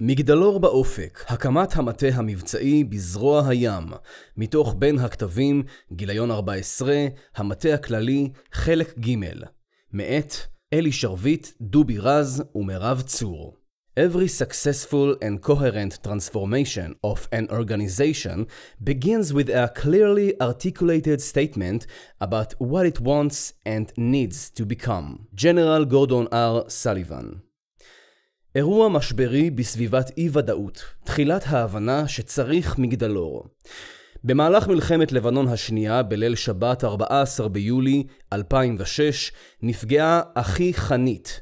מגדלור באופק, הקמת המטה המבצעי בזרוע הים, מתוך בין הכתבים, גיליון 14, המטה הכללי, חלק ג', מאת אלי שרביט, דובי רז ומירב צור. Every successful and coherent transformation of an organization begins with a clearly articulated statement about what it wants and needs to become. General Gordon R. Sullivan אירוע משברי בסביבת אי-ודאות, תחילת ההבנה שצריך מגדלור. במהלך מלחמת לבנון השנייה, בליל שבת 14 ביולי 2006, נפגעה אחי חנית,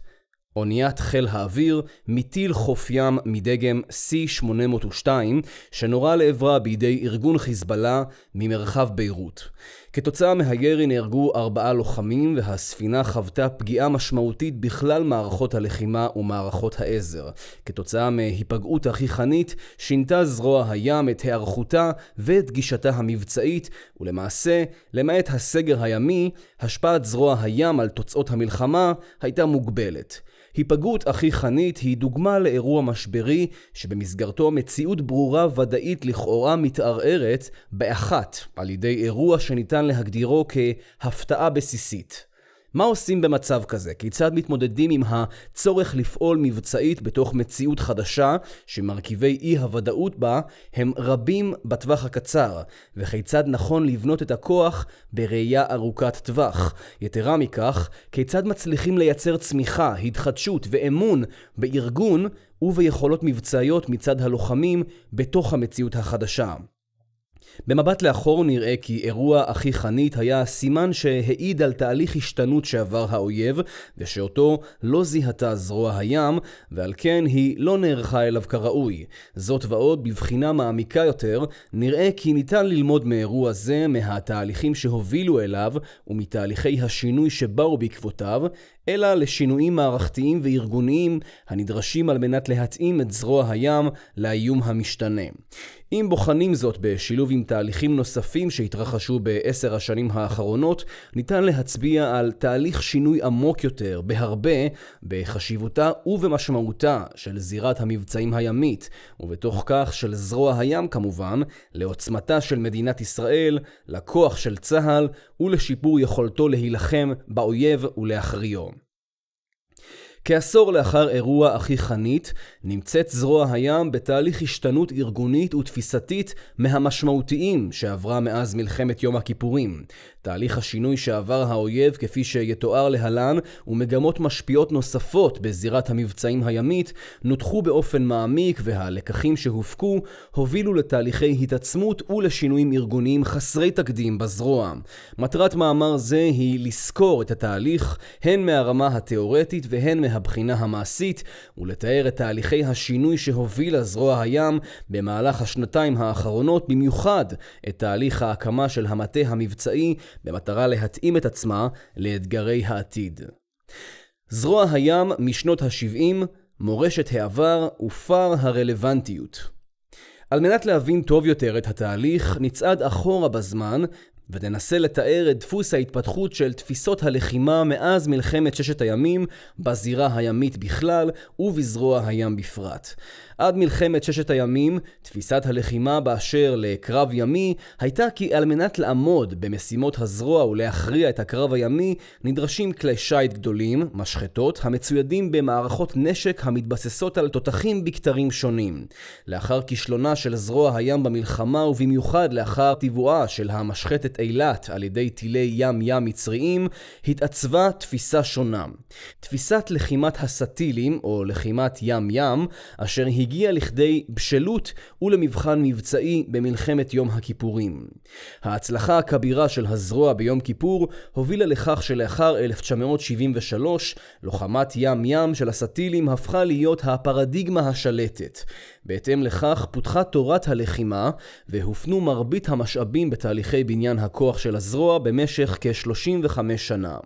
אוניית חיל האוויר מטיל חוף ים מדגם C-802 שנורה לעברה בידי ארגון חיזבאללה ממרחב ביירות. כתוצאה מהירי נהרגו ארבעה לוחמים והספינה חוותה פגיעה משמעותית בכלל מערכות הלחימה ומערכות העזר. כתוצאה מהיפגעות החיכנית שינתה זרוע הים את היערכותה ואת גישתה המבצעית ולמעשה, למעט הסגר הימי, השפעת זרוע הים על תוצאות המלחמה הייתה מוגבלת. היפגעות אחי חנית היא דוגמה לאירוע משברי שבמסגרתו מציאות ברורה ודאית לכאורה מתערערת באחת על ידי אירוע שניתן להגדירו כהפתעה בסיסית. מה עושים במצב כזה? כיצד מתמודדים עם הצורך לפעול מבצעית בתוך מציאות חדשה שמרכיבי אי הוודאות בה הם רבים בטווח הקצר? וכיצד נכון לבנות את הכוח בראייה ארוכת טווח? יתרה מכך, כיצד מצליחים לייצר צמיחה, התחדשות ואמון בארגון וביכולות מבצעיות מצד הלוחמים בתוך המציאות החדשה? במבט לאחור נראה כי אירוע אחי חנית היה סימן שהעיד על תהליך השתנות שעבר האויב, ושאותו לא זיהתה זרוע הים, ועל כן היא לא נערכה אליו כראוי. זאת ועוד, בבחינה מעמיקה יותר, נראה כי ניתן ללמוד מאירוע זה מהתהליכים שהובילו אליו, ומתהליכי השינוי שבאו בעקבותיו, אלא לשינויים מערכתיים וארגוניים הנדרשים על מנת להתאים את זרוע הים לאיום המשתנה. אם בוחנים זאת בשילוב עם תהליכים נוספים שהתרחשו בעשר השנים האחרונות, ניתן להצביע על תהליך שינוי עמוק יותר, בהרבה, בחשיבותה ובמשמעותה של זירת המבצעים הימית, ובתוך כך של זרוע הים כמובן, לעוצמתה של מדינת ישראל, לכוח של צה"ל ולשיפור יכולתו להילחם באויב ולהכריעו. כעשור לאחר אירוע אחי חנית, נמצאת זרוע הים בתהליך השתנות ארגונית ותפיסתית מהמשמעותיים שעברה מאז מלחמת יום הכיפורים. תהליך השינוי שעבר האויב, כפי שיתואר להלן, ומגמות משפיעות נוספות בזירת המבצעים הימית, נותחו באופן מעמיק והלקחים שהופקו הובילו לתהליכי התעצמות ולשינויים ארגוניים חסרי תקדים בזרוע. מטרת מאמר זה היא לסקור את התהליך, הן מהרמה התאורטית והן מהבחינה המעשית, ולתאר את תהליכי השינוי שהובילה זרוע הים במהלך השנתיים האחרונות, במיוחד את תהליך ההקמה של המטה המבצעי במטרה להתאים את עצמה לאתגרי העתיד. זרוע הים משנות ה-70, מורשת העבר ופער הרלוונטיות. על מנת להבין טוב יותר את התהליך, נצעד אחורה בזמן וננסה לתאר את דפוס ההתפתחות של תפיסות הלחימה מאז מלחמת ששת הימים בזירה הימית בכלל ובזרוע הים בפרט. עד מלחמת ששת הימים, תפיסת הלחימה באשר לקרב ימי הייתה כי על מנת לעמוד במשימות הזרוע ולהכריע את הקרב הימי, נדרשים כלי שיט גדולים, משחטות, המצוידים במערכות נשק המתבססות על תותחים בכתרים שונים. לאחר כישלונה של זרוע הים במלחמה, ובמיוחד לאחר טיבועה של המשחטת אילת על ידי טילי ים-ים מצריים, התעצבה תפיסה שונה. תפיסת לחימת הסטילים, או לחימת ים-ים, אשר היא הגיע לכדי בשלות ולמבחן מבצעי במלחמת יום הכיפורים. ההצלחה הכבירה של הזרוע ביום כיפור הובילה לכך שלאחר 1973, לוחמת ים-ים של הסטילים הפכה להיות הפרדיגמה השלטת. בהתאם לכך פותחה תורת הלחימה והופנו מרבית המשאבים בתהליכי בניין הכוח של הזרוע במשך כ-35 שנה.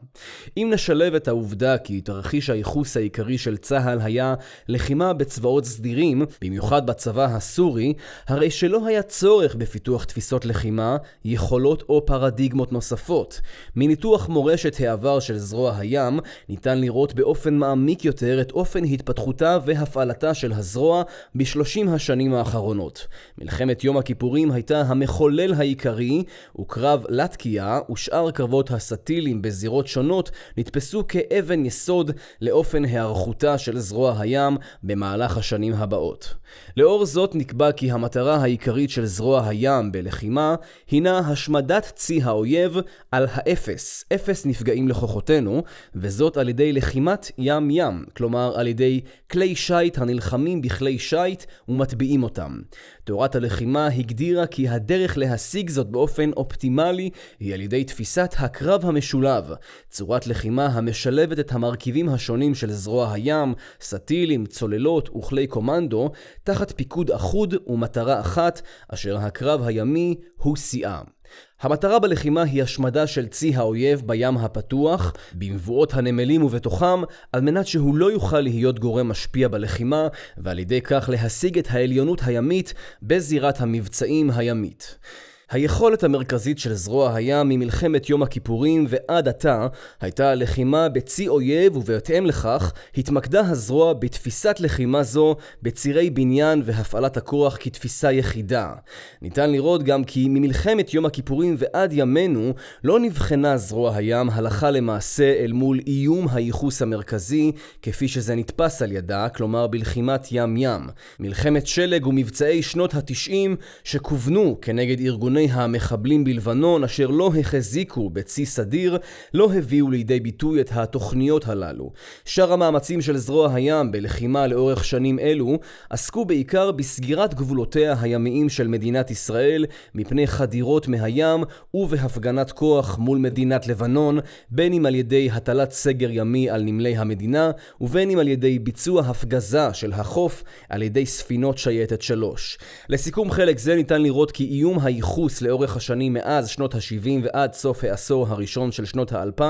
אם נשלב את העובדה כי תרחיש הייחוס העיקרי של צה"ל היה לחימה בצבאות סדירים במיוחד בצבא הסורי, הרי שלא היה צורך בפיתוח תפיסות לחימה, יכולות או פרדיגמות נוספות. מניתוח מורשת העבר של זרוע הים, ניתן לראות באופן מעמיק יותר את אופן התפתחותה והפעלתה של הזרוע בשלושים השנים האחרונות. מלחמת יום הכיפורים הייתה המחולל העיקרי, וקרב לטקיה ושאר קרבות הסטילים בזירות שונות נתפסו כאבן יסוד לאופן היערכותה של זרוע הים במהלך השנים הבאות. לאור זאת נקבע כי המטרה העיקרית של זרוע הים בלחימה הינה השמדת צי האויב על האפס, אפס נפגעים לכוחותינו, וזאת על ידי לחימת ים-ים, כלומר על ידי כלי שיט הנלחמים בכלי שיט ומטביעים אותם. תורת הלחימה הגדירה כי הדרך להשיג זאת באופן אופטימלי היא על ידי תפיסת הקרב המשולב, צורת לחימה המשלבת את המרכיבים השונים של זרוע הים, סטילים, צוללות וכלי קומנדו, תחת פיקוד אחוד ומטרה אחת, אשר הקרב הימי הוא שיאה. המטרה בלחימה היא השמדה של צי האויב בים הפתוח, במבואות הנמלים ובתוכם, על מנת שהוא לא יוכל להיות גורם משפיע בלחימה, ועל ידי כך להשיג את העליונות הימית בזירת המבצעים הימית. היכולת המרכזית של זרוע הים ממלחמת יום הכיפורים ועד עתה הייתה הלחימה בצי אויב ובהתאם לכך התמקדה הזרוע בתפיסת לחימה זו בצירי בניין והפעלת הכוח כתפיסה יחידה. ניתן לראות גם כי ממלחמת יום הכיפורים ועד ימינו לא נבחנה זרוע הים הלכה למעשה אל מול איום הייחוס המרכזי כפי שזה נתפס על ידה, כלומר בלחימת ים ים. מלחמת שלג ומבצעי שנות התשעים שכוונו כנגד ארגוני מיליוני המחבלים בלבנון אשר לא החזיקו בצי סדיר, לא הביאו לידי ביטוי את התוכניות הללו. שאר המאמצים של זרוע הים בלחימה לאורך שנים אלו עסקו בעיקר בסגירת גבולותיה הימיים של מדינת ישראל מפני חדירות מהים ובהפגנת כוח מול מדינת לבנון, בין אם על ידי הטלת סגר ימי על נמלי המדינה ובין אם על ידי ביצוע הפגזה של החוף על ידי ספינות שייטת 3. לסיכום חלק זה ניתן לראות כי איום הייחוס החיפוש לאורך השנים מאז שנות ה-70 ועד סוף העשור הראשון של שנות ה-2000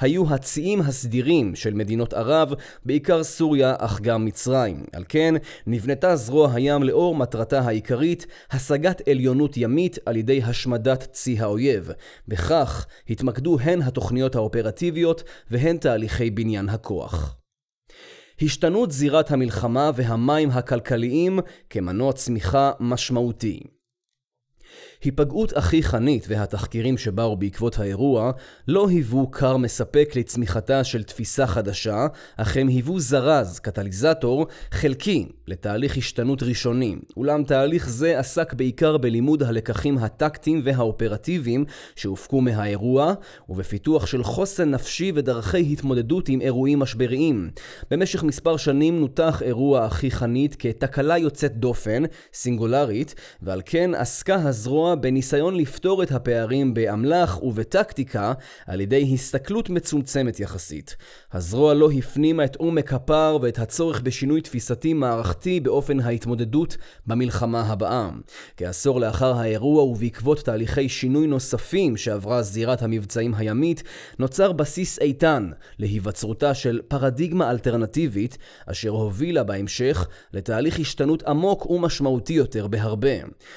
היו הציים הסדירים של מדינות ערב, בעיקר סוריה אך גם מצרים. על כן, נבנתה זרוע הים לאור מטרתה העיקרית, השגת עליונות ימית על ידי השמדת צי האויב. בכך התמקדו הן התוכניות האופרטיביות והן תהליכי בניין הכוח. השתנות זירת המלחמה והמים הכלכליים כמנוע צמיחה משמעותי. היפגעות אחי חנית והתחקירים שבאו בעקבות האירוע לא היוו כר מספק לצמיחתה של תפיסה חדשה, אך הם היוו זרז, קטליזטור, חלקי לתהליך השתנות ראשוני. אולם תהליך זה עסק בעיקר בלימוד הלקחים הטקטיים והאופרטיביים שהופקו מהאירוע, ובפיתוח של חוסן נפשי ודרכי התמודדות עם אירועים משבריים. במשך מספר שנים נותח אירוע אחי חנית כתקלה יוצאת דופן, סינגולרית, ועל כן עסקה הזרוע בניסיון לפתור את הפערים באמל"ח ובטקטיקה על ידי הסתכלות מצומצמת יחסית. הזרוע לא הפנימה את עומק הפער ואת הצורך בשינוי תפיסתי מערכתי באופן ההתמודדות במלחמה הבאה. כעשור לאחר האירוע ובעקבות תהליכי שינוי נוספים שעברה זירת המבצעים הימית, נוצר בסיס איתן להיווצרותה של פרדיגמה אלטרנטיבית, אשר הובילה בהמשך לתהליך השתנות עמוק ומשמעותי יותר בהרבה.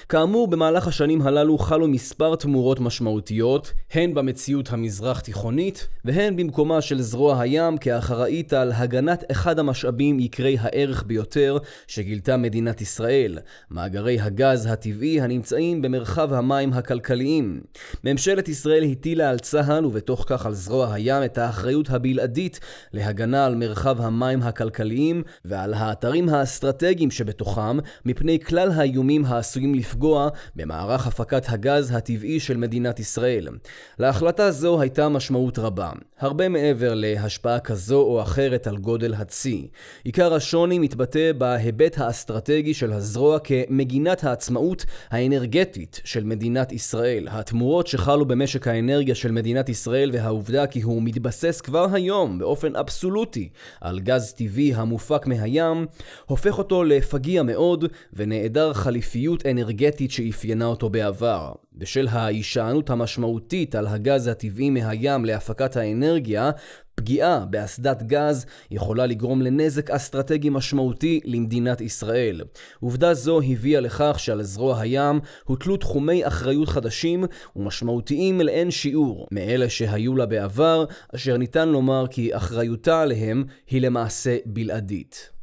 כאמור, במהלך השנים הללו חלו מספר תמורות משמעותיות, הן במציאות המזרח תיכונית, והן במקומה של זרוע הים כאחראית על הגנת אחד המשאבים יקרי הערך ביותר שגילתה מדינת ישראל, מאגרי הגז הטבעי הנמצאים במרחב המים הכלכליים. ממשלת ישראל הטילה על צה"ל ובתוך כך על זרוע הים את האחריות הבלעדית להגנה על מרחב המים הכלכליים ועל האתרים האסטרטגיים שבתוכם מפני כלל האיומים העשויים לפגוע במערך הפקת הגז הטבעי של מדינת ישראל. להחלטה זו הייתה משמעות רבה, הרבה מעבר להשפעה כזו או אחרת על גודל הצי. עיקר השוני מתבטא בהיבט האסטרטגי של הזרוע כמגינת העצמאות האנרגטית של מדינת ישראל. התמורות שחלו במשק האנרגיה של מדינת ישראל והעובדה כי הוא מתבסס כבר היום באופן אבסולוטי על גז טבעי המופק מהים, הופך אותו לפגיע מאוד ונעדר חליפיות אנרגטית שאפיינה אותו. בעבר, בשל ההישענות המשמעותית על הגז הטבעי מהים להפקת האנרגיה, פגיעה באסדת גז יכולה לגרום לנזק אסטרטגי משמעותי למדינת ישראל. עובדה זו הביאה לכך שעל זרוע הים הוטלו תחומי אחריות חדשים ומשמעותיים לאין שיעור מאלה שהיו לה בעבר, אשר ניתן לומר כי אחריותה עליהם היא למעשה בלעדית.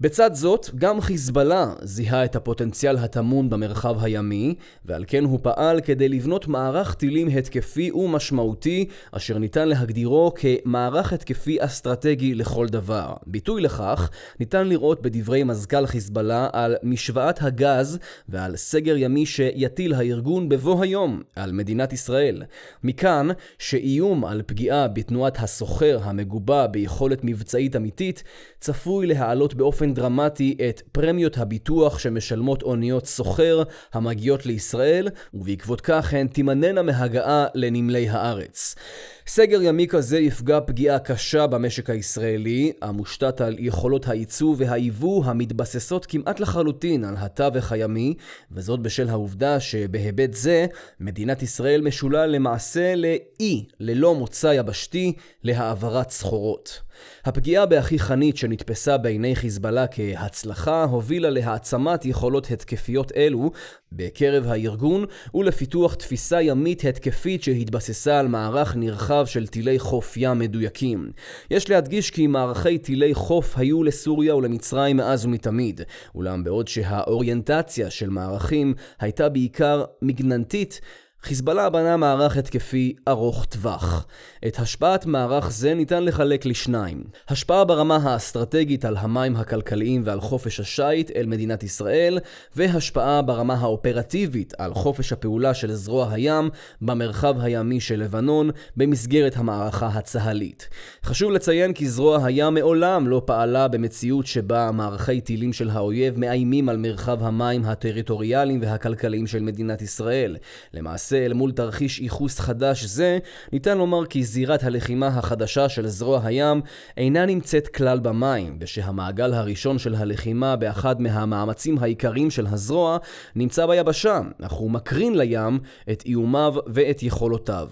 בצד זאת, גם חיזבאללה זיהה את הפוטנציאל הטמון במרחב הימי, ועל כן הוא פעל כדי לבנות מערך טילים התקפי ומשמעותי, אשר ניתן להגדירו כמערך התקפי אסטרטגי לכל דבר. ביטוי לכך ניתן לראות בדברי מזכ"ל חיזבאללה על משוואת הגז ועל סגר ימי שיטיל הארגון בבוא היום על מדינת ישראל. מכאן שאיום על פגיעה בתנועת הסוחר המגובה ביכולת מבצעית אמיתית צפוי להעלות באופן באופן דרמטי את פרמיות הביטוח שמשלמות אוניות סוחר המגיעות לישראל, ובעקבות כך הן תימננה מהגעה לנמלי הארץ. סגר ימי כזה יפגע פגיעה קשה במשק הישראלי, המושתת על יכולות הייצוא והייבוא המתבססות כמעט לחלוטין על התווך הימי, וזאת בשל העובדה שבהיבט זה, מדינת ישראל משולה למעשה לאי ללא מוצא יבשתי להעברת סחורות. הפגיעה באחי חנית שנתפסה בעיני חיזבאללה כהצלחה הובילה להעצמת יכולות התקפיות אלו בקרב הארגון ולפיתוח תפיסה ימית התקפית שהתבססה על מערך נרחב של טילי חוף ים מדויקים. יש להדגיש כי מערכי טילי חוף היו לסוריה ולמצרים מאז ומתמיד, אולם בעוד שהאוריינטציה של מערכים הייתה בעיקר מגננתית, חיזבאללה בנה מערך התקפי ארוך טווח. את השפעת מערך זה ניתן לחלק לשניים. השפעה ברמה האסטרטגית על המים הכלכליים ועל חופש השיט אל מדינת ישראל, והשפעה ברמה האופרטיבית על חופש הפעולה של זרוע הים במרחב הימי של לבנון במסגרת המערכה הצה"לית. חשוב לציין כי זרוע הים מעולם לא פעלה במציאות שבה מערכי טילים של האויב מאיימים על מרחב המים הטריטוריאליים והכלכליים של מדינת ישראל. למעשה למעשה אל מול תרחיש ייחוס חדש זה, ניתן לומר כי זירת הלחימה החדשה של זרוע הים אינה נמצאת כלל במים, ושהמעגל הראשון של הלחימה באחד מהמאמצים העיקריים של הזרוע נמצא ביבשה, אך הוא מקרין לים את איומיו ואת יכולותיו.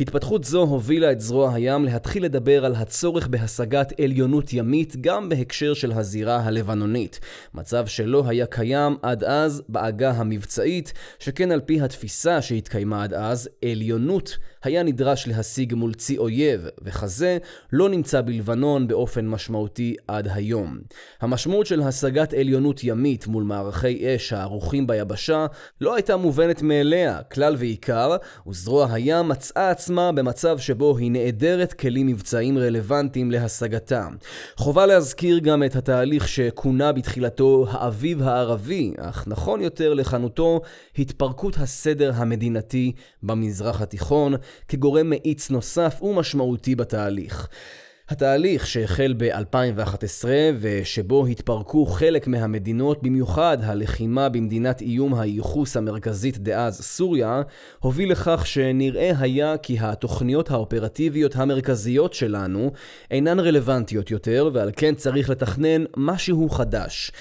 התפתחות זו הובילה את זרוע הים להתחיל לדבר על הצורך בהשגת עליונות ימית גם בהקשר של הזירה הלבנונית, מצב שלא היה קיים עד אז בעגה המבצעית, שכן על פי התפיסה שהתקיימה שהתקיימה עד אז, עליונות היה נדרש להשיג מול צי אויב, וכזה לא נמצא בלבנון באופן משמעותי עד היום. המשמעות של השגת עליונות ימית מול מערכי אש הערוכים ביבשה לא הייתה מובנת מאליה, כלל ועיקר, וזרוע הים מצאה עצמה במצב שבו היא נעדרת כלים מבצעיים רלוונטיים להשגתה. חובה להזכיר גם את התהליך שכונה בתחילתו האביב הערבי, אך נכון יותר לכנותו התפרקות הסדר המדינתי במזרח התיכון, כגורם מאיץ נוסף ומשמעותי בתהליך. התהליך שהחל ב-2011 ושבו התפרקו חלק מהמדינות, במיוחד הלחימה במדינת איום הייחוס המרכזית דאז סוריה, הוביל לכך שנראה היה כי התוכניות האופרטיביות המרכזיות שלנו אינן רלוונטיות יותר ועל כן צריך לתכנן משהו חדש.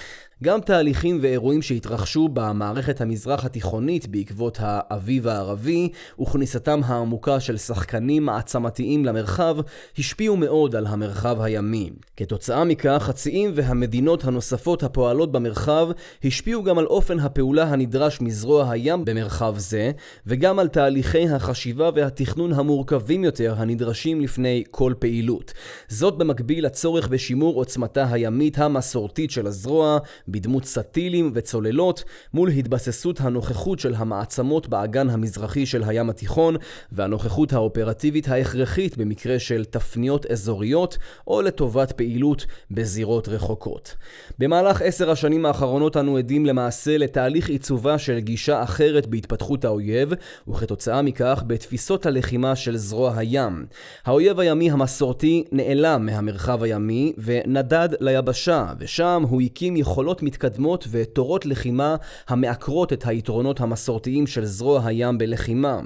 גם תהליכים ואירועים שהתרחשו במערכת המזרח התיכונית בעקבות האביב הערבי וכניסתם העמוקה של שחקנים מעצמתיים למרחב השפיעו מאוד על המרחב הימי. כתוצאה מכך, הציים והמדינות הנוספות הפועלות במרחב השפיעו גם על אופן הפעולה הנדרש מזרוע הים במרחב זה, וגם על תהליכי החשיבה והתכנון המורכבים יותר הנדרשים לפני כל פעילות. זאת במקביל לצורך בשימור עוצמתה הימית המסורתית של הזרוע, בדמות סטילים וצוללות מול התבססות הנוכחות של המעצמות באגן המזרחי של הים התיכון והנוכחות האופרטיבית ההכרחית במקרה של תפניות אזוריות או לטובת פעילות בזירות רחוקות. במהלך עשר השנים האחרונות אנו עדים למעשה לתהליך עיצובה של גישה אחרת בהתפתחות האויב וכתוצאה מכך בתפיסות הלחימה של זרוע הים. האויב הימי המסורתי נעלם מהמרחב הימי ונדד ליבשה ושם הוא הקים יכולות תוכניות מתקדמות ותורות לחימה המעקרות את היתרונות המסורתיים של זרוע הים בלחימה.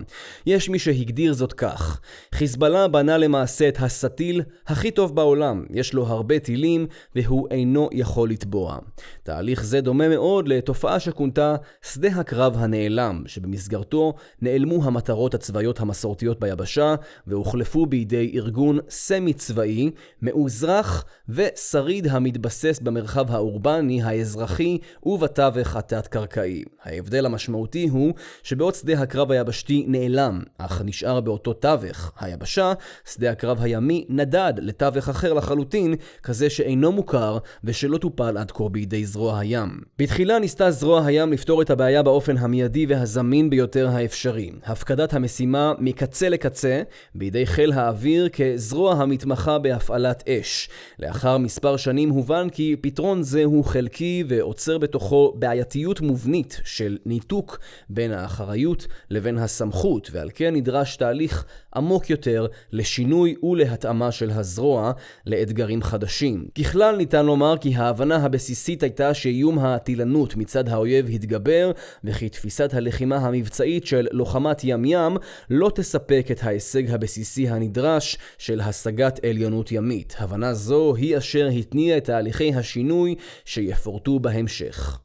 יש מי שהגדיר זאת כך: חיזבאללה בנה למעשה את הסטיל הכי טוב בעולם, יש לו הרבה טילים והוא אינו יכול לטבוע. תהליך זה דומה מאוד לתופעה שכונתה שדה הקרב הנעלם, שבמסגרתו נעלמו המטרות הצבאיות המסורתיות ביבשה והוחלפו בידי ארגון סמי צבאי, מאוזרח ושריד המתבסס במרחב האורבני, האזרחי ובתווך התת-קרקעי. ההבדל המשמעותי הוא שבעוד שדה הקרב היבשתי נעלם, אך נשאר באותו תווך, היבשה, שדה הקרב הימי נדד לתווך אחר לחלוטין, כזה שאינו מוכר ושלא טופל עד כה בידי זרוע הים. בתחילה ניסתה זרוע הים לפתור את הבעיה באופן המיידי והזמין ביותר האפשרי. הפקדת המשימה מקצה לקצה בידי חיל האוויר כזרוע המתמחה בהפעלת אש. לאחר מספר שנים הובן כי פתרון זה הוא חלקי ועוצר בתוכו בעייתיות מובנית של ניתוק בין האחריות לבין הסמכות, ועל כן נדרש תהליך עמוק יותר לשינוי ולהתאמה של הזרוע לאתגרים חדשים. ככלל ניתן לומר כי ההבנה הבסיסית הייתה שאיום הטילנות מצד האויב התגבר, וכי תפיסת הלחימה המבצעית של לוחמת ים-ים לא תספק את ההישג הבסיסי הנדרש של השגת עליונות ימית. הבנה זו היא אשר התניעה את תהליכי השינוי שיפורטו בהמשך.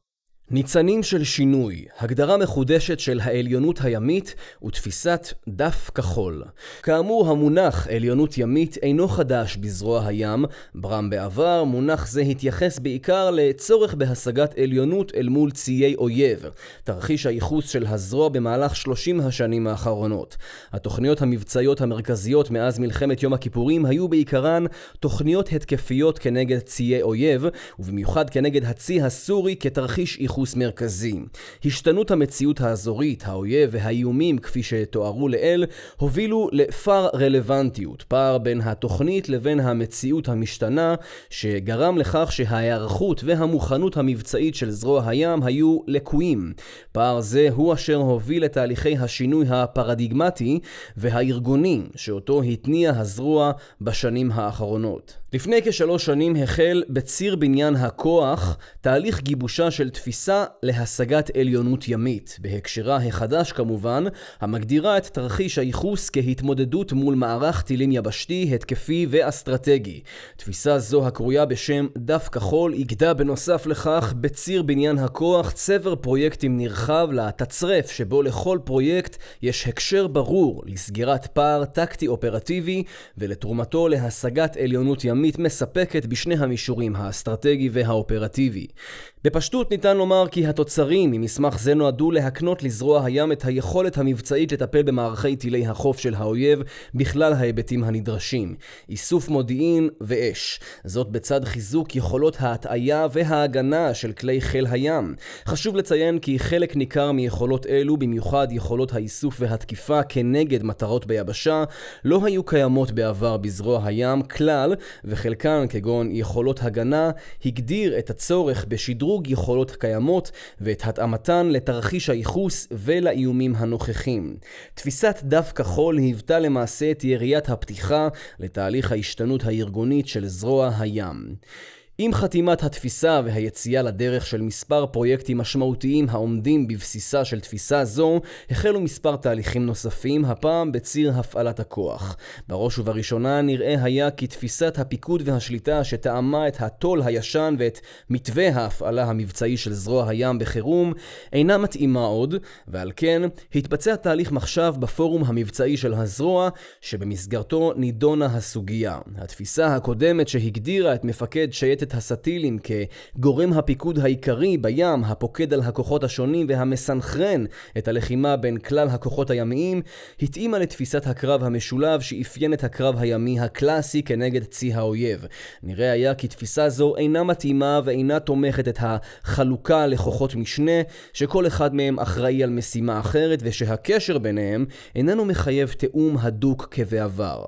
ניצנים של שינוי, הגדרה מחודשת של העליונות הימית ותפיסת דף כחול. כאמור, המונח עליונות ימית אינו חדש בזרוע הים, ברם בעבר, מונח זה התייחס בעיקר לצורך בהשגת עליונות אל מול ציי אויב, תרחיש הייחוס של הזרוע במהלך 30 השנים האחרונות. התוכניות המבצעיות המרכזיות מאז מלחמת יום הכיפורים היו בעיקרן תוכניות התקפיות כנגד ציי אויב, ובמיוחד כנגד הצי הסורי כתרחיש ייחוס ייחוס מרכזי. השתנות המציאות האזורית, האויב והאיומים כפי שתוארו לעיל, הובילו לפער רלוונטיות, פער בין התוכנית לבין המציאות המשתנה, שגרם לכך שההיערכות והמוכנות המבצעית של זרוע הים היו לקויים. פער זה הוא אשר הוביל לתהליכי השינוי הפרדיגמטי והארגוני שאותו התניע הזרוע בשנים האחרונות. לפני כשלוש שנים החל בציר בניין הכוח תהליך גיבושה של תפיסה להשגת עליונות ימית, בהקשרה החדש כמובן, המגדירה את תרחיש הייחוס כהתמודדות מול מערך טילים יבשתי, התקפי ואסטרטגי. תפיסה זו הקרויה בשם דף כחול יגדע בנוסף לכך בציר בניין הכוח צבר פרויקטים נרחב לתצרף שבו לכל פרויקט יש הקשר ברור לסגירת פער טקטי אופרטיבי ולתרומתו להשגת עליונות ימית מקומית מספקת בשני המישורים, האסטרטגי והאופרטיבי. בפשטות ניתן לומר כי התוצרים ממסמך זה נועדו להקנות לזרוע הים את היכולת המבצעית לטפל במערכי טילי החוף של האויב בכלל ההיבטים הנדרשים, איסוף מודיעין ואש. זאת בצד חיזוק יכולות ההטעיה וההגנה של כלי חיל הים. חשוב לציין כי חלק ניכר מיכולות אלו, במיוחד יכולות האיסוף והתקיפה כנגד מטרות ביבשה, לא היו קיימות בעבר בזרוע הים כלל, וחלקן, כגון יכולות הגנה, הגדיר את הצורך בשדרוג יכולות קיימות ואת התאמתן לתרחיש הייחוס ולאיומים הנוכחים. תפיסת דף כחול היוותה למעשה את יריית הפתיחה לתהליך ההשתנות הארגונית של זרוע הים. עם חתימת התפיסה והיציאה לדרך של מספר פרויקטים משמעותיים העומדים בבסיסה של תפיסה זו, החלו מספר תהליכים נוספים, הפעם בציר הפעלת הכוח. בראש ובראשונה נראה היה כי תפיסת הפיקוד והשליטה שטעמה את הטול הישן ואת מתווה ההפעלה המבצעי של זרוע הים בחירום, אינה מתאימה עוד, ועל כן התבצע תהליך מחשב בפורום המבצעי של הזרוע, שבמסגרתו נידונה הסוגיה. התפיסה הקודמת שהגדירה את מפקד שייטת את הסטילים כגורם הפיקוד העיקרי בים, הפוקד על הכוחות השונים והמסנכרן את הלחימה בין כלל הכוחות הימיים, התאימה לתפיסת הקרב המשולב שאפיין את הקרב הימי הקלאסי כנגד צי האויב. נראה היה כי תפיסה זו אינה מתאימה ואינה תומכת את החלוקה לכוחות משנה, שכל אחד מהם אחראי על משימה אחרת ושהקשר ביניהם איננו מחייב תיאום הדוק כבעבר.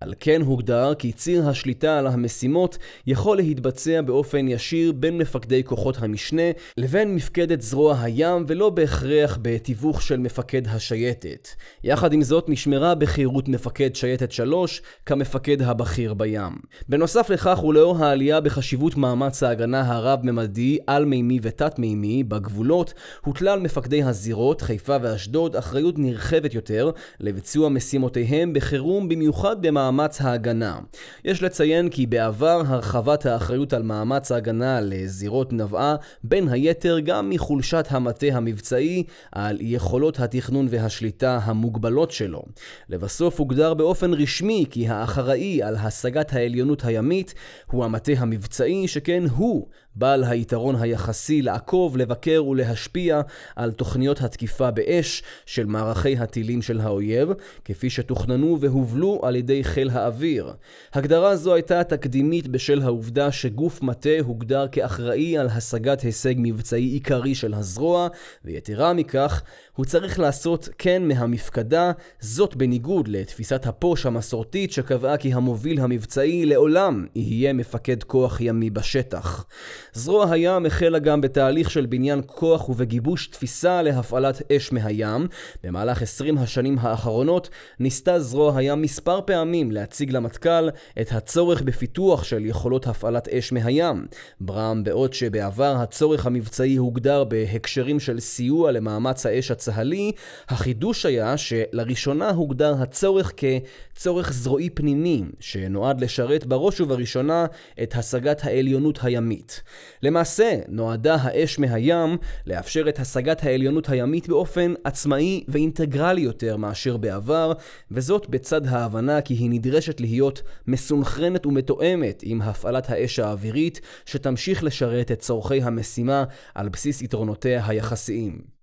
על כן הוגדר כי ציר השליטה על המשימות יכול להתבצע מתבצע באופן ישיר בין מפקדי כוחות המשנה לבין מפקדת זרוע הים ולא בהכרח בתיווך של מפקד השייטת. יחד עם זאת נשמרה בחירות מפקד שייטת 3 כמפקד הבכיר בים. בנוסף לכך ולאור העלייה בחשיבות מאמץ ההגנה הרב-ממדי, על-מימי ותת-מימי בגבולות, הוטלה על מפקדי הזירות, חיפה ואשדוד, אחריות נרחבת יותר לביצוע משימותיהם בחירום במיוחד במאמץ ההגנה. יש לציין כי בעבר הרחבת האחריות על מאמץ ההגנה לזירות נבעה בין היתר גם מחולשת המטה המבצעי על יכולות התכנון והשליטה המוגבלות שלו. לבסוף הוגדר באופן רשמי כי האחראי על השגת העליונות הימית הוא המטה המבצעי שכן הוא בעל היתרון היחסי לעקוב, לבקר ולהשפיע על תוכניות התקיפה באש של מערכי הטילים של האויב, כפי שתוכננו והובלו על ידי חיל האוויר. הגדרה זו הייתה תקדימית בשל העובדה שגוף מטה הוגדר כאחראי על השגת הישג מבצעי עיקרי של הזרוע, ויתרה מכך, הוא צריך לעשות כן מהמפקדה, זאת בניגוד לתפיסת הפוש המסורתית שקבעה כי המוביל המבצעי לעולם יהיה מפקד כוח ימי בשטח. זרוע הים החלה גם בתהליך של בניין כוח ובגיבוש תפיסה להפעלת אש מהים. במהלך 20 השנים האחרונות ניסתה זרוע הים מספר פעמים להציג למטכ"ל את הצורך בפיתוח של יכולות הפעלת אש מהים. ברם, בעוד שבעבר הצורך המבצעי הוגדר בהקשרים של סיוע למאמץ האש הצה"לי, החידוש היה שלראשונה הוגדר הצורך כצורך זרועי פנימי, שנועד לשרת בראש ובראשונה את השגת העליונות הימית. למעשה, נועדה האש מהים לאפשר את השגת העליונות הימית באופן עצמאי ואינטגרלי יותר מאשר בעבר, וזאת בצד ההבנה כי היא נדרשת להיות מסונכרנת ומתואמת עם הפעלת האש האווירית, שתמשיך לשרת את צורכי המשימה על בסיס יתרונותיה היחסיים.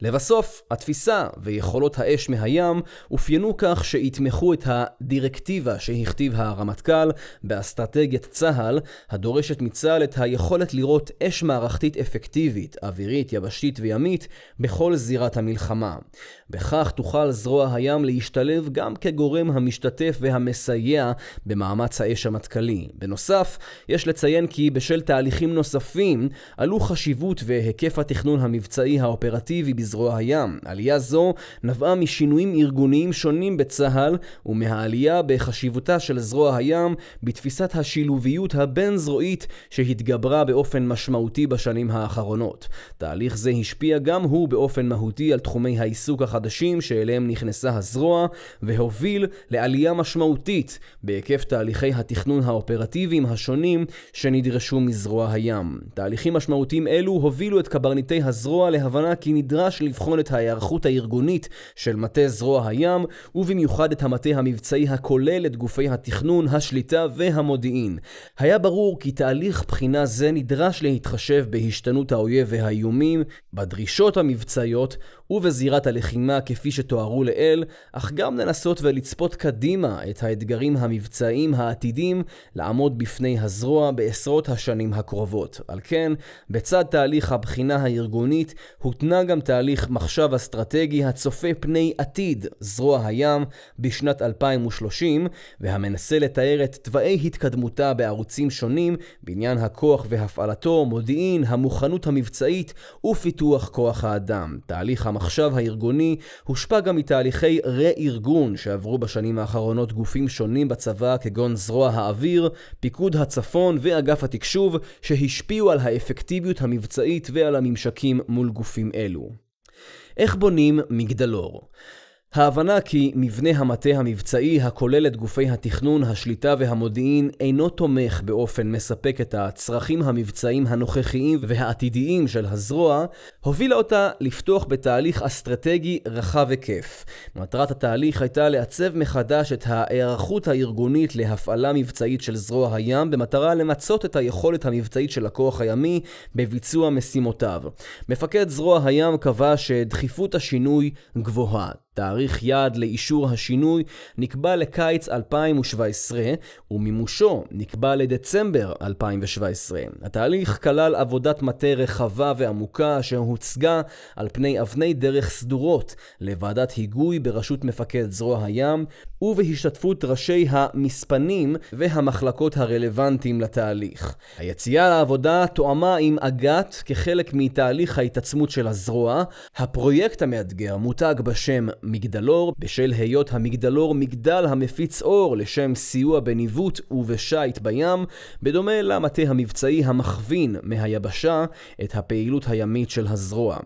לבסוף, התפיסה ויכולות האש מהים אופיינו כך שיתמכו את הדירקטיבה שהכתיב הרמטכ"ל באסטרטגיית צה"ל, הדורשת מצה"ל את היכולת לראות אש מערכתית אפקטיבית, אווירית, יבשתית וימית, בכל זירת המלחמה. בכך תוכל זרוע הים להשתלב גם כגורם המשתתף והמסייע במאמץ האש המטכ"לי. בנוסף, יש לציין כי בשל תהליכים נוספים עלו חשיבות והיקף התכנון המבצעי האופרטיבי בזרוע הים. עלייה זו נבעה משינויים ארגוניים שונים בצה"ל ומהעלייה בחשיבותה של זרוע הים בתפיסת השילוביות הבין-זרועית שהתגברה באופן משמעותי בשנים האחרונות. תהליך זה השפיע גם הוא באופן מהותי על תחומי העיסוק החדשים שאליהם נכנסה הזרוע והוביל לעלייה משמעותית בהיקף תהליכי התכנון האופרטיביים השונים שנדרשו מזרוע הים. תהליכים משמעותיים אלו הובילו את קברניטי הזרוע להבנה כי נדרש נדרש לבחון את ההיערכות הארגונית של מטה זרוע הים, ובמיוחד את המטה המבצעי הכולל את גופי התכנון, השליטה והמודיעין. היה ברור כי תהליך בחינה זה נדרש להתחשב בהשתנות האויב והאיומים, בדרישות המבצעיות ובזירת הלחימה כפי שתוארו לעיל, אך גם לנסות ולצפות קדימה את האתגרים המבצעיים העתידים לעמוד בפני הזרוע בעשרות השנים הקרובות. על כן, בצד תהליך הבחינה הארגונית, הותנה גם תהליך מחשב אסטרטגי הצופה פני עתיד זרוע הים בשנת 2030, והמנסה לתאר את תוואי התקדמותה בערוצים שונים בעניין הכוח והפעלתו, מודיעין, המוכנות המבצעית ופיתוח כוח האדם. תהליך המחשב הארגוני הושפע גם מתהליכי רה-ארגון שעברו בשנים האחרונות גופים שונים בצבא כגון זרוע האוויר, פיקוד הצפון ואגף התקשוב שהשפיעו על האפקטיביות המבצעית ועל הממשקים מול גופים אלו. איך בונים מגדלור? ההבנה כי מבנה המטה המבצעי הכולל את גופי התכנון, השליטה והמודיעין אינו תומך באופן מספק את הצרכים המבצעיים הנוכחיים והעתידיים של הזרוע, הובילה אותה לפתוח בתהליך אסטרטגי רחב היקף. מטרת התהליך הייתה לעצב מחדש את ההיערכות הארגונית להפעלה מבצעית של זרוע הים במטרה למצות את היכולת המבצעית של הכוח הימי בביצוע משימותיו. מפקד זרוע הים קבע שדחיפות השינוי גבוהה. תאריך יעד לאישור השינוי נקבע לקיץ 2017 ומימושו נקבע לדצמבר 2017. התהליך כלל עבודת מטה רחבה ועמוקה אשר הוצגה על פני אבני דרך סדורות לוועדת היגוי בראשות מפקד זרוע הים ובהשתתפות ראשי המספנים והמחלקות הרלוונטיים לתהליך. היציאה לעבודה תואמה עם אג"ת כחלק מתהליך ההתעצמות של הזרוע. הפרויקט המאתגר מותג בשם מגדלור, בשל היות המגדלור מגדל המפיץ אור לשם סיוע בניווט ובשיט בים, בדומה למטה המבצעי המכווין מהיבשה את הפעילות הימית של הזרוע.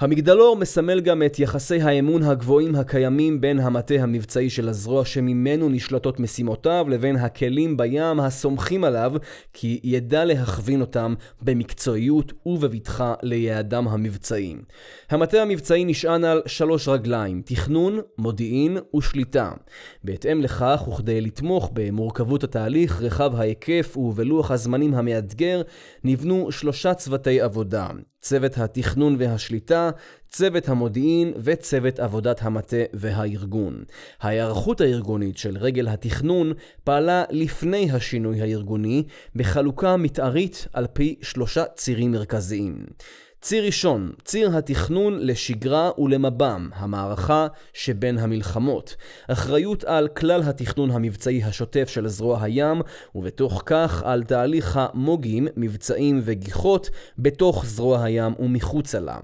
המגדלור מסמל גם את יחסי האמון הגבוהים הקיימים בין המטה המבצעי של הזרוע שממנו נשלטות משימותיו לבין הכלים בים הסומכים עליו כי ידע להכווין אותם במקצועיות ובבטחה ליעדם המבצעי. המטה המבצעי נשען על שלוש רגליים, תכנון, מודיעין ושליטה. בהתאם לכך, וכדי לתמוך במורכבות התהליך, רחב ההיקף ובלוח הזמנים המאתגר, נבנו שלושה צוותי עבודה. צוות התכנון והשליטה, צוות המודיעין וצוות עבודת המטה והארגון. ההיערכות הארגונית של רגל התכנון פעלה לפני השינוי הארגוני בחלוקה מתארית על פי שלושה צירים מרכזיים. ציר ראשון, ציר התכנון לשגרה ולמב"ם, המערכה שבין המלחמות. אחריות על כלל התכנון המבצעי השוטף של זרוע הים, ובתוך כך על תהליך המוגים, מבצעים וגיחות, בתוך זרוע הים ומחוצה לה.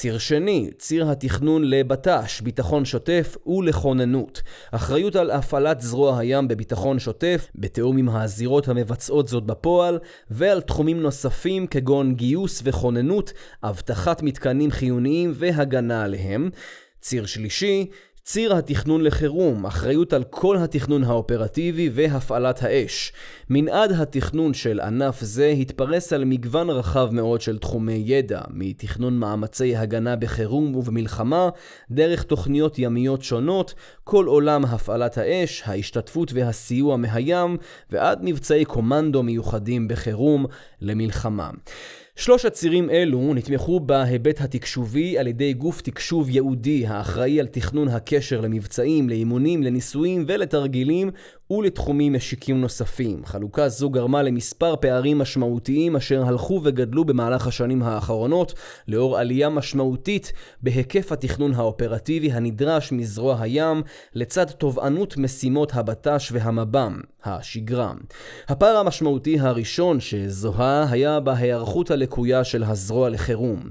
ציר שני, ציר התכנון לבט"ש, ביטחון שוטף ולכוננות. אחריות על הפעלת זרוע הים בביטחון שוטף, בתיאום עם הזירות המבצעות זאת בפועל, ועל תחומים נוספים כגון גיוס וכוננות, אבטחת מתקנים חיוניים והגנה עליהם. ציר שלישי, ציר התכנון לחירום, אחריות על כל התכנון האופרטיבי והפעלת האש. מנעד התכנון של ענף זה התפרס על מגוון רחב מאוד של תחומי ידע, מתכנון מאמצי הגנה בחירום ובמלחמה, דרך תוכניות ימיות שונות, כל עולם הפעלת האש, ההשתתפות והסיוע מהים, ועד מבצעי קומנדו מיוחדים בחירום למלחמה. שלוש הצירים אלו נתמכו בהיבט התקשובי על ידי גוף תקשוב ייעודי האחראי על תכנון הקשר למבצעים, לאימונים, לניסויים ולתרגילים ולתחומים משיקים נוספים. חלוקה זו גרמה למספר פערים משמעותיים אשר הלכו וגדלו במהלך השנים האחרונות, לאור עלייה משמעותית בהיקף התכנון האופרטיבי הנדרש מזרוע הים, לצד תובענות משימות הבט"ש והמב"ם, השגרה. הפער המשמעותי הראשון שזוהה היה בהיערכות הלקויה של הזרוע לחירום.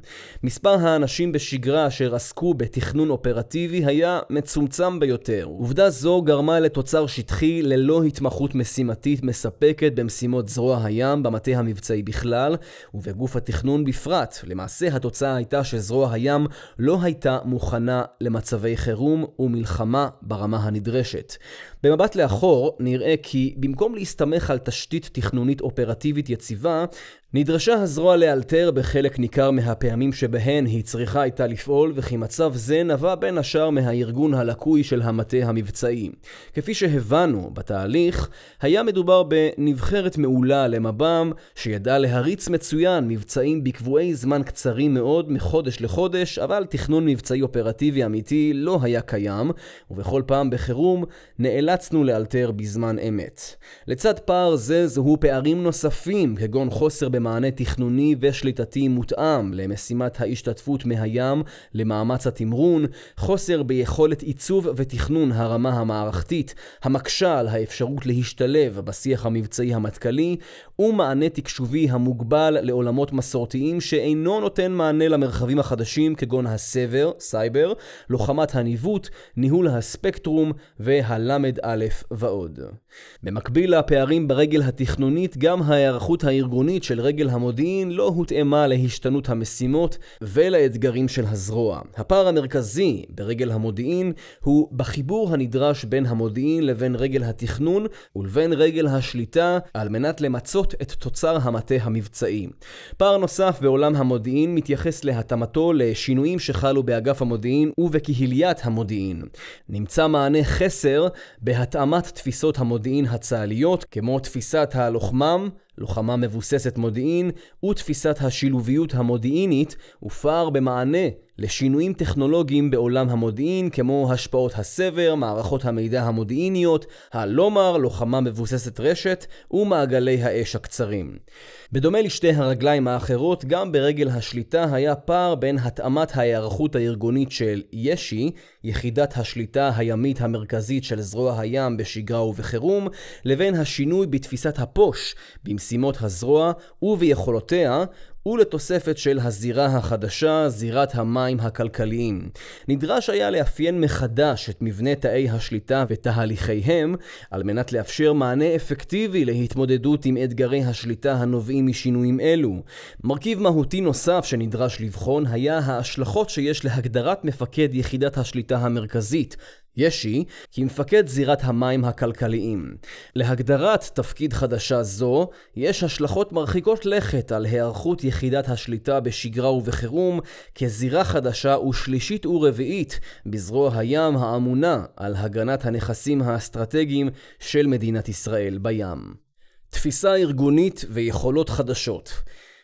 מספר האנשים בשגרה אשר עסקו בתכנון אופרטיבי היה מצומצם ביותר. עובדה זו גרמה לתוצר שטחי ללא התמחות משימתית מספקת במשימות זרוע הים במטה המבצעי בכלל, ובגוף התכנון בפרט. למעשה התוצאה הייתה שזרוע הים לא הייתה מוכנה למצבי חירום ומלחמה ברמה הנדרשת. במבט לאחור נראה כי במקום להסתמך על תשתית תכנונית אופרטיבית יציבה, נדרשה הזרוע לאלתר בחלק ניכר מהפעמים שבהן היא צריכה הייתה לפעול, וכי מצב זה נבע בין השאר מהארגון הלקוי של המטה המבצעי. כפי שהבנו בתהליך, היה מדובר בנבחרת מעולה למב"ם, שידעה להריץ מצוין מבצעים בקבועי זמן קצרים מאוד, מחודש לחודש, אבל תכנון מבצעי אופרטיבי אמיתי לא היה קיים, ובכל פעם בחירום נאלצנו לאלתר בזמן אמת. לצד פער זה זוהו פערים נוספים, כגון חוסר במענה תכנוני ושליטתי מותאם למשימת ההשתתפות מהים למאמץ התמרון, חוסר ביכולת עיצוב ותכנון הרמה המערכתית, המקשה על האפשרות להשתלב בשיח המבצעי המטכ"לי, ומענה תקשובי המוגבל לעולמות מסורתיים שאינו נותן מענה למרחבים החדשים כגון הסבר, סייבר, לוחמת הניווט, ניהול הספקטרום והלמד א' ועוד. במקביל לפערים ברגל התכנונית, גם ההיערכות הארגונית של רגל המודיעין לא הותאמה להשתנות המשימות ולאתגרים של הזרוע. הפער המרכזי ברגל המודיעין הוא בחיבור הנדרש בין המודיעין לבין רגל התכנון ולבין רגל השליטה על מנת למצות את תוצר המטה המבצעי. פער נוסף בעולם המודיעין מתייחס להתאמתו לשינויים שחלו באגף המודיעין ובקהיליית המודיעין. נמצא מענה חסר בהתאמת תפיסות המודיעין הצה"ליות כמו תפיסת הלוחמם, לוחמה מבוססת מודיעין ותפיסת השילוביות המודיעינית ופער במענה לשינויים טכנולוגיים בעולם המודיעין, כמו השפעות הסבר, מערכות המידע המודיעיניות, הלומר, לוחמה מבוססת רשת, ומעגלי האש הקצרים. בדומה לשתי הרגליים האחרות, גם ברגל השליטה היה פער בין התאמת ההיערכות הארגונית של יש"י, יחידת השליטה הימית המרכזית של זרוע הים בשגרה ובחירום, לבין השינוי בתפיסת הפוש, במשימות הזרוע וביכולותיה, ולתוספת של הזירה החדשה, זירת המים הכלכליים. נדרש היה לאפיין מחדש את מבנה תאי השליטה ותהליכיהם, על מנת לאפשר מענה אפקטיבי להתמודדות עם אתגרי השליטה הנובעים משינויים אלו. מרכיב מהותי נוסף שנדרש לבחון היה ההשלכות שיש להגדרת מפקד יחידת השליטה המרכזית, ישי כמפקד זירת המים הכלכליים. להגדרת תפקיד חדשה זו, יש השלכות מרחיקות לכת על היערכות יחידת השליטה בשגרה ובחירום כזירה חדשה ושלישית ורביעית בזרוע הים האמונה על הגנת הנכסים האסטרטגיים של מדינת ישראל בים. תפיסה ארגונית ויכולות חדשות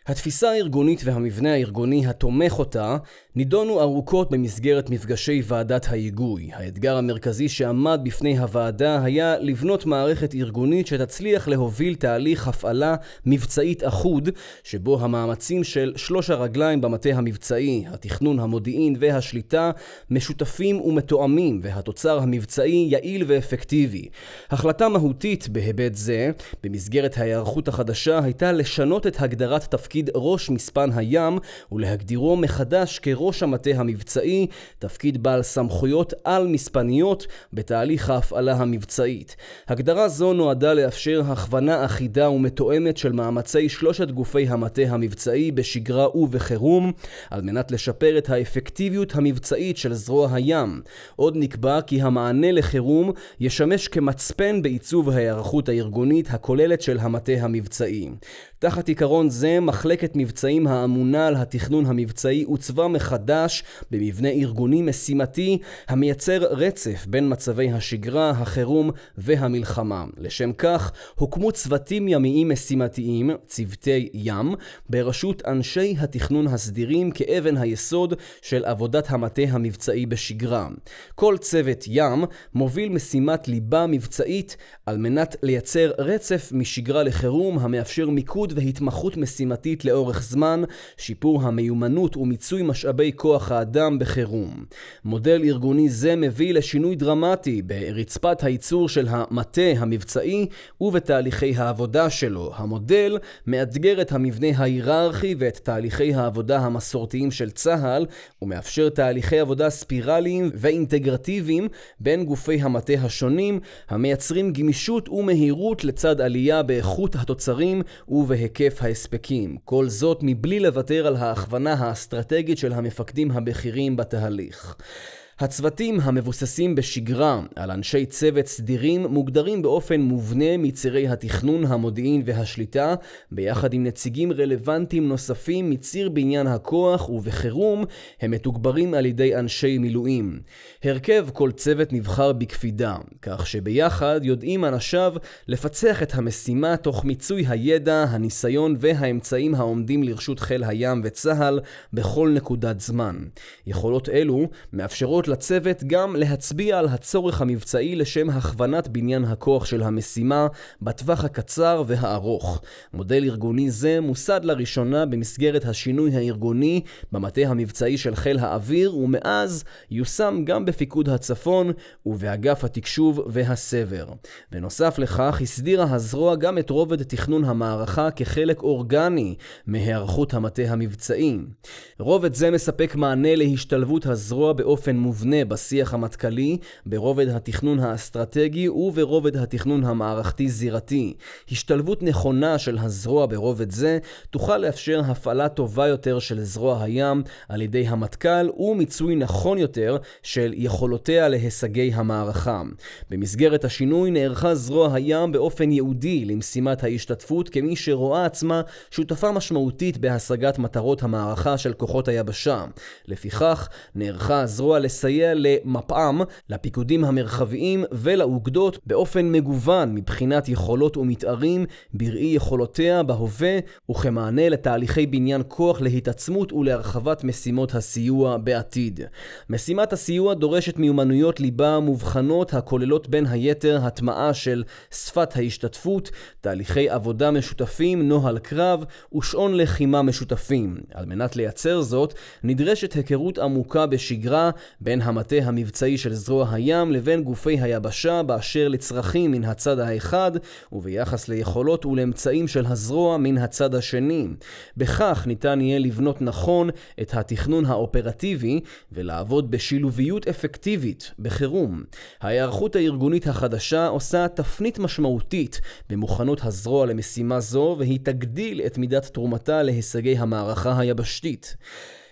התפיסה הארגונית והמבנה הארגוני התומך אותה נידונו ארוכות במסגרת מפגשי ועדת ההיגוי. האתגר המרכזי שעמד בפני הוועדה היה לבנות מערכת ארגונית שתצליח להוביל תהליך הפעלה מבצעית אחוד, שבו המאמצים של שלוש הרגליים במטה המבצעי, התכנון, המודיעין והשליטה, משותפים ומתואמים, והתוצר המבצעי יעיל ואפקטיבי. החלטה מהותית בהיבט זה, במסגרת ההיערכות החדשה, הייתה לשנות את הגדרת תפקיד ראש מספן הים ולהגדירו מחדש כראש ראש המטה המבצעי, תפקיד בעל סמכויות על-מספניות בתהליך ההפעלה המבצעית. הגדרה זו נועדה לאפשר הכוונה אחידה ומתואמת של מאמצי שלושת גופי המטה המבצעי בשגרה ובחירום, על מנת לשפר את האפקטיביות המבצעית של זרוע הים. עוד נקבע כי המענה לחירום ישמש כמצפן בעיצוב ההיערכות הארגונית הכוללת של המטה המבצעי. תחת עיקרון זה, מחלקת מבצעים האמונה על התכנון המבצעי עוצבה מחדש במבנה ארגוני משימתי המייצר רצף בין מצבי השגרה, החירום והמלחמה. לשם כך, הוקמו צוותים ימיים משימתיים, צוותי ים, בראשות אנשי התכנון הסדירים כאבן היסוד של עבודת המטה המבצעי בשגרה. כל צוות ים מוביל משימת ליבה מבצעית על מנת לייצר רצף משגרה לחירום המאפשר מיקוד והתמחות משימתית לאורך זמן, שיפור המיומנות ומיצוי משאבי כוח האדם בחירום. מודל ארגוני זה מביא לשינוי דרמטי ברצפת הייצור של המטה המבצעי ובתהליכי העבודה שלו. המודל מאתגר את המבנה ההיררכי ואת תהליכי העבודה המסורתיים של צה"ל ומאפשר תהליכי עבודה ספירליים ואינטגרטיביים בין גופי המטה השונים המייצרים גמישות ומהירות לצד עלייה באיכות התוצרים ובהיקף היקף ההספקים, כל זאת מבלי לוותר על ההכוונה האסטרטגית של המפקדים הבכירים בתהליך. הצוותים המבוססים בשגרה על אנשי צוות סדירים מוגדרים באופן מובנה מצירי התכנון, המודיעין והשליטה, ביחד עם נציגים רלוונטיים נוספים מציר בניין הכוח, ובחירום הם מתוגברים על ידי אנשי מילואים. הרכב כל צוות נבחר בקפידה, כך שביחד יודעים אנשיו לפצח את המשימה תוך מיצוי הידע, הניסיון והאמצעים העומדים לרשות חיל הים וצה"ל בכל נקודת זמן. יכולות אלו מאפשרות לצוות גם להצביע על הצורך המבצעי לשם הכוונת בניין הכוח של המשימה בטווח הקצר והארוך. מודל ארגוני זה מוסד לראשונה במסגרת השינוי הארגוני במטה המבצעי של חיל האוויר ומאז יושם גם בפיקוד הצפון ובאגף התקשוב והסבר. בנוסף לכך הסדירה הזרוע גם את רובד תכנון המערכה כחלק אורגני מהיערכות המטה המבצעי. רובד זה מספק מענה להשתלבות הזרוע באופן מובן מובנה בשיח המטכ"לי, ברובד התכנון האסטרטגי וברובד התכנון המערכתי-זירתי. השתלבות נכונה של הזרוע ברובד זה תוכל לאפשר הפעלה טובה יותר של זרוע הים על ידי המטכ"ל ומיצוי נכון יותר של יכולותיה להישגי המערכה. במסגרת השינוי נערכה זרוע הים באופן ייעודי למשימת ההשתתפות כמי שרואה עצמה שותפה משמעותית בהשגת מטרות המערכה של כוחות היבשה. לפיכך, נערכה הזרוע לס... לסייע למפ"ם, לפיקודים המרחביים ולאוגדות באופן מגוון מבחינת יכולות ומתארים בראי יכולותיה בהווה וכמענה לתהליכי בניין כוח להתעצמות ולהרחבת משימות הסיוע בעתיד. משימת הסיוע דורשת מיומנויות ליבה מובחנות הכוללות בין היתר הטמעה של שפת ההשתתפות, תהליכי עבודה משותפים, נוהל קרב ושעון לחימה משותפים. על מנת לייצר זאת, נדרשת היכרות עמוקה בשגרה בין המטה המבצעי של זרוע הים לבין גופי היבשה באשר לצרכים מן הצד האחד וביחס ליכולות ולאמצעים של הזרוע מן הצד השני. בכך ניתן יהיה לבנות נכון את התכנון האופרטיבי ולעבוד בשילוביות אפקטיבית בחירום. ההיערכות הארגונית החדשה עושה תפנית משמעותית במוכנות הזרוע למשימה זו והיא תגדיל את מידת תרומתה להישגי המערכה היבשתית.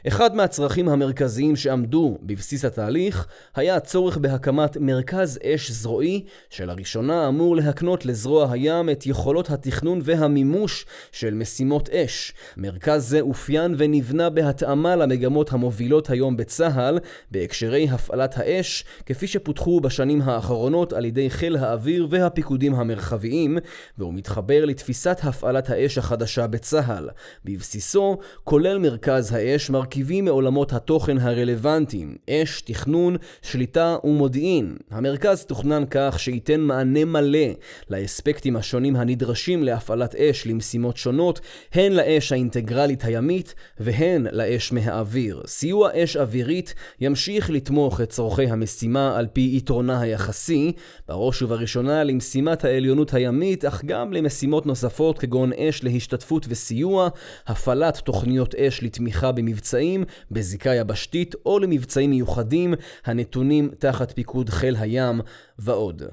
אחד מהצרכים המרכזיים שעמדו בבסיס התהליך היה הצורך בהקמת מרכז אש זרועי שלראשונה אמור להקנות לזרוע הים את יכולות התכנון והמימוש של משימות אש. מרכז זה אופיין ונבנה בהתאמה למגמות המובילות היום בצה"ל בהקשרי הפעלת האש כפי שפותחו בשנים האחרונות על ידי חיל האוויר והפיקודים המרחביים והוא מתחבר לתפיסת הפעלת האש החדשה בצה"ל. בבסיסו כולל מרכז האש מרכיב מרכיבים מעולמות התוכן הרלוונטיים, אש, תכנון, שליטה ומודיעין. המרכז תוכנן כך שייתן מענה מלא לאספקטים השונים הנדרשים להפעלת אש למשימות שונות, הן לאש האינטגרלית הימית והן לאש מהאוויר. סיוע אש אווירית ימשיך לתמוך את צורכי המשימה על פי יתרונה היחסי, בראש ובראשונה למשימת העליונות הימית, אך גם למשימות נוספות כגון אש להשתתפות וסיוע, הפעלת תוכניות אש לתמיכה במבצעים מבצעים בזיקה יבשתית או למבצעים מיוחדים הנתונים תחת פיקוד חיל הים ועוד.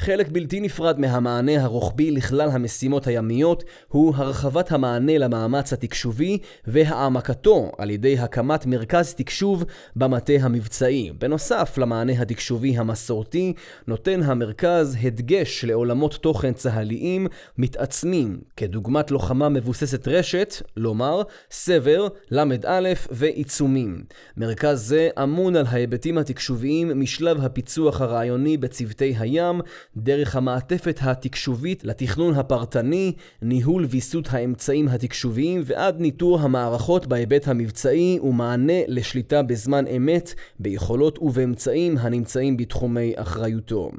חלק בלתי נפרד מהמענה הרוחבי לכלל המשימות הימיות הוא הרחבת המענה למאמץ התקשובי והעמקתו על ידי הקמת מרכז תקשוב במטה המבצעי. בנוסף למענה התקשובי המסורתי, נותן המרכז הדגש לעולמות תוכן צה"ליים מתעצמים, כדוגמת לוחמה מבוססת רשת, לומר סבר, ל"א ועיצומים. מרכז זה אמון על ההיבטים התקשוביים משלב הפיצוח הרעיוני בצוותי הים, דרך המעטפת התקשובית לתכנון הפרטני, ניהול ויסות האמצעים התקשוביים ועד ניטור המערכות בהיבט המבצעי ומענה לשליטה בזמן אמת ביכולות ובאמצעים הנמצאים בתחומי אחריותו.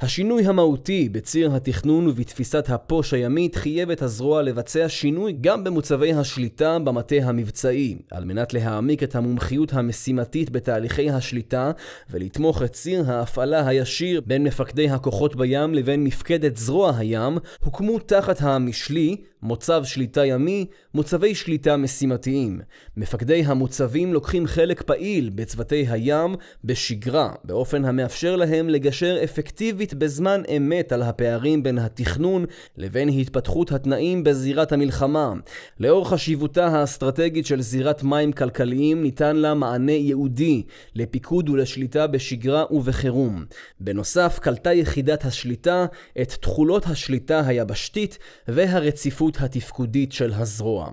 השינוי המהותי בציר התכנון ובתפיסת הפוש הימית חייב את הזרוע לבצע שינוי גם במוצבי השליטה במטה המבצעי, על מנת להעמיק את המומחיות המשימתית בתהליכי השליטה ולתמוך את ציר ההפעלה הישיר בין מפקדי הכוחות בים לבין מפקדת זרוע הים, הוקמו תחת המשלי מוצב שליטה ימי, מוצבי שליטה משימתיים. מפקדי המוצבים לוקחים חלק פעיל בצוותי הים בשגרה, באופן המאפשר להם לגשר אפקטיבית בזמן אמת על הפערים בין התכנון לבין התפתחות התנאים בזירת המלחמה. לאור חשיבותה האסטרטגית של זירת מים כלכליים ניתן לה מענה ייעודי לפיקוד ולשליטה בשגרה ובחירום. בנוסף, קלטה יחידת השליטה את תכולות השליטה היבשתית והרציפות התפקודית של הזרוע.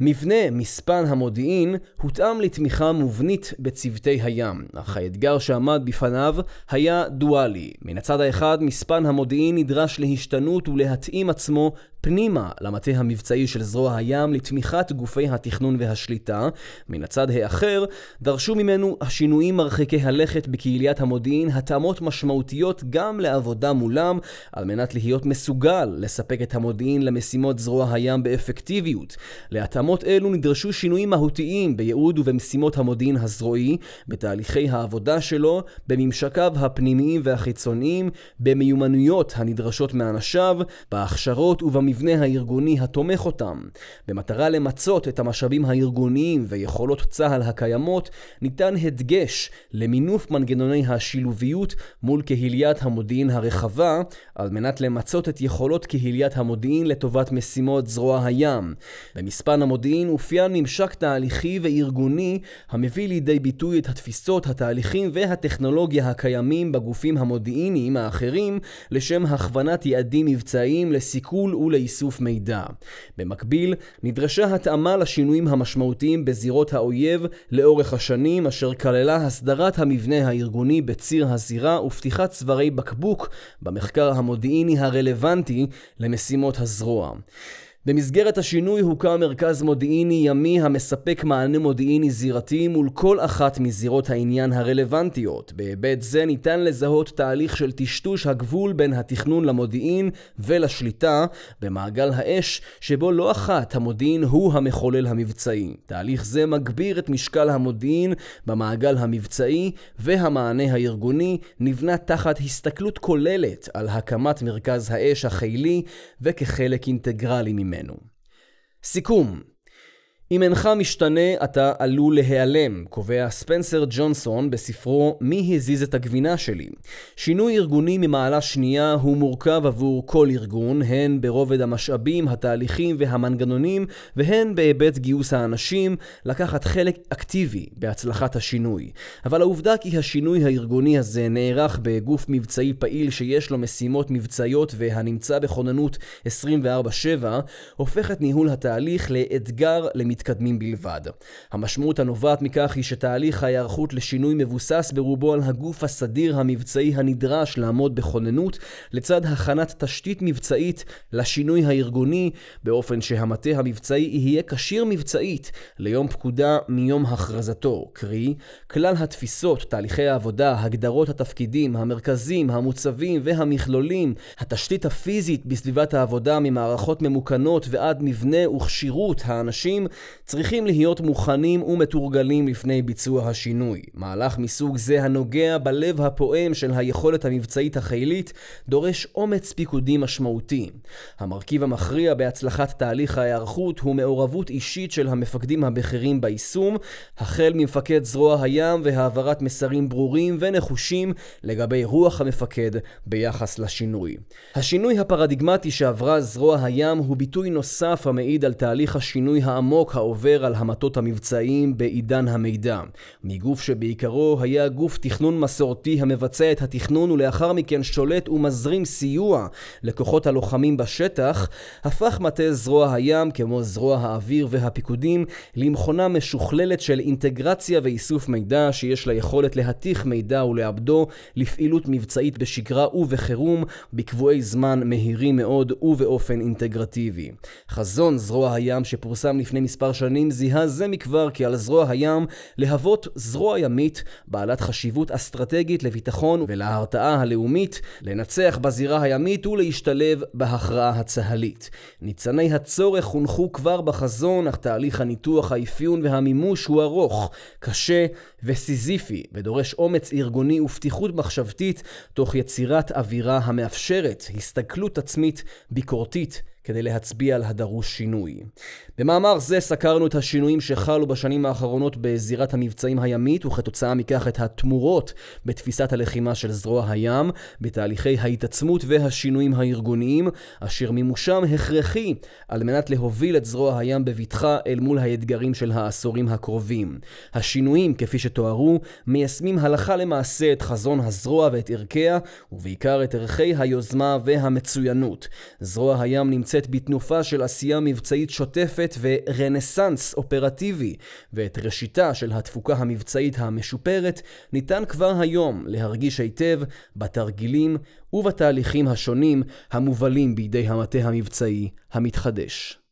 מבנה מספן המודיעין הותאם לתמיכה מובנית בצוותי הים, אך האתגר שעמד בפניו היה דואלי. מן הצד האחד, מספן המודיעין נדרש להשתנות ולהתאים עצמו פנימה למטה המבצעי של זרוע הים לתמיכת גופי התכנון והשליטה. מן הצד האחר, דרשו ממנו השינויים מרחיקי הלכת בקהיליית המודיעין התאמות משמעותיות גם לעבודה מולם, על מנת להיות מסוגל לספק את המודיעין למשימות זרוע הים באפקטיביות. להתאמות אלו נדרשו שינויים מהותיים בייעוד ובמשימות המודיעין הזרועי, בתהליכי העבודה שלו, בממשקיו הפנימיים והחיצוניים, במיומנויות הנדרשות מאנשיו, בהכשרות ובמבצעים המבנה הארגוני התומך אותם. במטרה למצות את המשאבים הארגוניים ויכולות צה"ל הקיימות, ניתן הדגש למינוף מנגנוני השילוביות מול קהיליית המודיעין הרחבה, על מנת למצות את יכולות קהיליית המודיעין לטובת משימות זרוע הים. במספן המודיעין אופיין ממשק תהליכי וארגוני המביא לידי ביטוי את התפיסות, התהליכים והטכנולוגיה הקיימים בגופים המודיעיניים האחרים לשם הכוונת יעדים מבצעיים לסיכול ול ואיסוף מידע. במקביל, נדרשה התאמה לשינויים המשמעותיים בזירות האויב לאורך השנים, אשר כללה הסדרת המבנה הארגוני בציר הזירה ופתיחת צווארי בקבוק במחקר המודיעיני הרלוונטי למשימות הזרוע. במסגרת השינוי הוקם מרכז מודיעיני ימי המספק מענה מודיעיני זירתי מול כל אחת מזירות העניין הרלוונטיות. בהיבט זה ניתן לזהות תהליך של טשטוש הגבול בין התכנון למודיעין ולשליטה במעגל האש, שבו לא אחת המודיעין הוא המחולל המבצעי. תהליך זה מגביר את משקל המודיעין במעגל המבצעי, והמענה הארגוני נבנה תחת הסתכלות כוללת על הקמת מרכז האש החילי וכחלק אינטגרלי ממנו. ממנו. סיכום אם אינך משתנה, אתה עלול להיעלם, קובע ספנסר ג'ונסון בספרו "מי הזיז את הגבינה שלי". שינוי ארגוני ממעלה שנייה הוא מורכב עבור כל ארגון, הן ברובד המשאבים, התהליכים והמנגנונים, והן בהיבט גיוס האנשים, לקחת חלק אקטיבי בהצלחת השינוי. אבל העובדה כי השינוי הארגוני הזה נערך בגוף מבצעי פעיל שיש לו משימות מבצעיות והנמצא בכוננות 24/7, הופך את ניהול התהליך לאתגר למתקדם. מתקדמים בלבד. המשמעות הנובעת מכך היא שתהליך ההיערכות לשינוי מבוסס ברובו על הגוף הסדיר המבצעי הנדרש לעמוד בכוננות, לצד הכנת תשתית מבצעית לשינוי הארגוני, באופן שהמטה המבצעי יהיה כשיר מבצעית ליום פקודה מיום הכרזתו, קרי, כלל התפיסות, תהליכי העבודה, הגדרות התפקידים, המרכזים, המוצבים והמכלולים, התשתית הפיזית בסביבת העבודה ממערכות ממוכנות ועד מבנה וכשירות האנשים, צריכים להיות מוכנים ומתורגלים לפני ביצוע השינוי. מהלך מסוג זה הנוגע בלב הפועם של היכולת המבצעית החילית דורש אומץ פיקודי משמעותי. המרכיב המכריע בהצלחת תהליך ההיערכות הוא מעורבות אישית של המפקדים הבכירים ביישום, החל ממפקד זרוע הים והעברת מסרים ברורים ונחושים לגבי רוח המפקד ביחס לשינוי. השינוי הפרדיגמטי שעברה זרוע הים הוא ביטוי נוסף המעיד על תהליך השינוי העמוק העובר על המטות המבצעיים בעידן המידע. מגוף שבעיקרו היה גוף תכנון מסורתי המבצע את התכנון ולאחר מכן שולט ומזרים סיוע לכוחות הלוחמים בשטח, הפך מטה זרוע הים, כמו זרוע האוויר והפיקודים, למכונה משוכללת של אינטגרציה ואיסוף מידע שיש לה יכולת להתיך מידע ולעבדו לפעילות מבצעית בשגרה ובחירום, בקבועי זמן מהירים מאוד ובאופן אינטגרטיבי. חזון זרוע הים שפורסם לפני מספר מספר שנים זיהה זה מכבר כי על זרוע הים להוות זרוע ימית בעלת חשיבות אסטרטגית לביטחון ולהרתעה הלאומית, לנצח בזירה הימית ולהשתלב בהכרעה הצהלית. ניצני הצורך הונחו כבר בחזון, אך תהליך הניתוח, האפיון והמימוש הוא ארוך, קשה וסיזיפי, ודורש אומץ ארגוני ופתיחות מחשבתית, תוך יצירת אווירה המאפשרת הסתכלות עצמית ביקורתית כדי להצביע על הדרוש שינוי. במאמר זה סקרנו את השינויים שחלו בשנים האחרונות בזירת המבצעים הימית, וכתוצאה מכך את התמורות בתפיסת הלחימה של זרוע הים, בתהליכי ההתעצמות והשינויים הארגוניים, אשר מימושם הכרחי על מנת להוביל את זרוע הים בבטחה אל מול האתגרים של העשורים הקרובים. השינויים, כפי שתוארו, מיישמים הלכה למעשה את חזון הזרוע ואת ערכיה, ובעיקר את ערכי היוזמה והמצוינות. זרוע הים נמצא נמצאת בתנופה של עשייה מבצעית שוטפת ורנסאנס אופרטיבי, ואת ראשיתה של התפוקה המבצעית המשופרת ניתן כבר היום להרגיש היטב בתרגילים ובתהליכים השונים המובלים בידי המטה המבצעי המתחדש.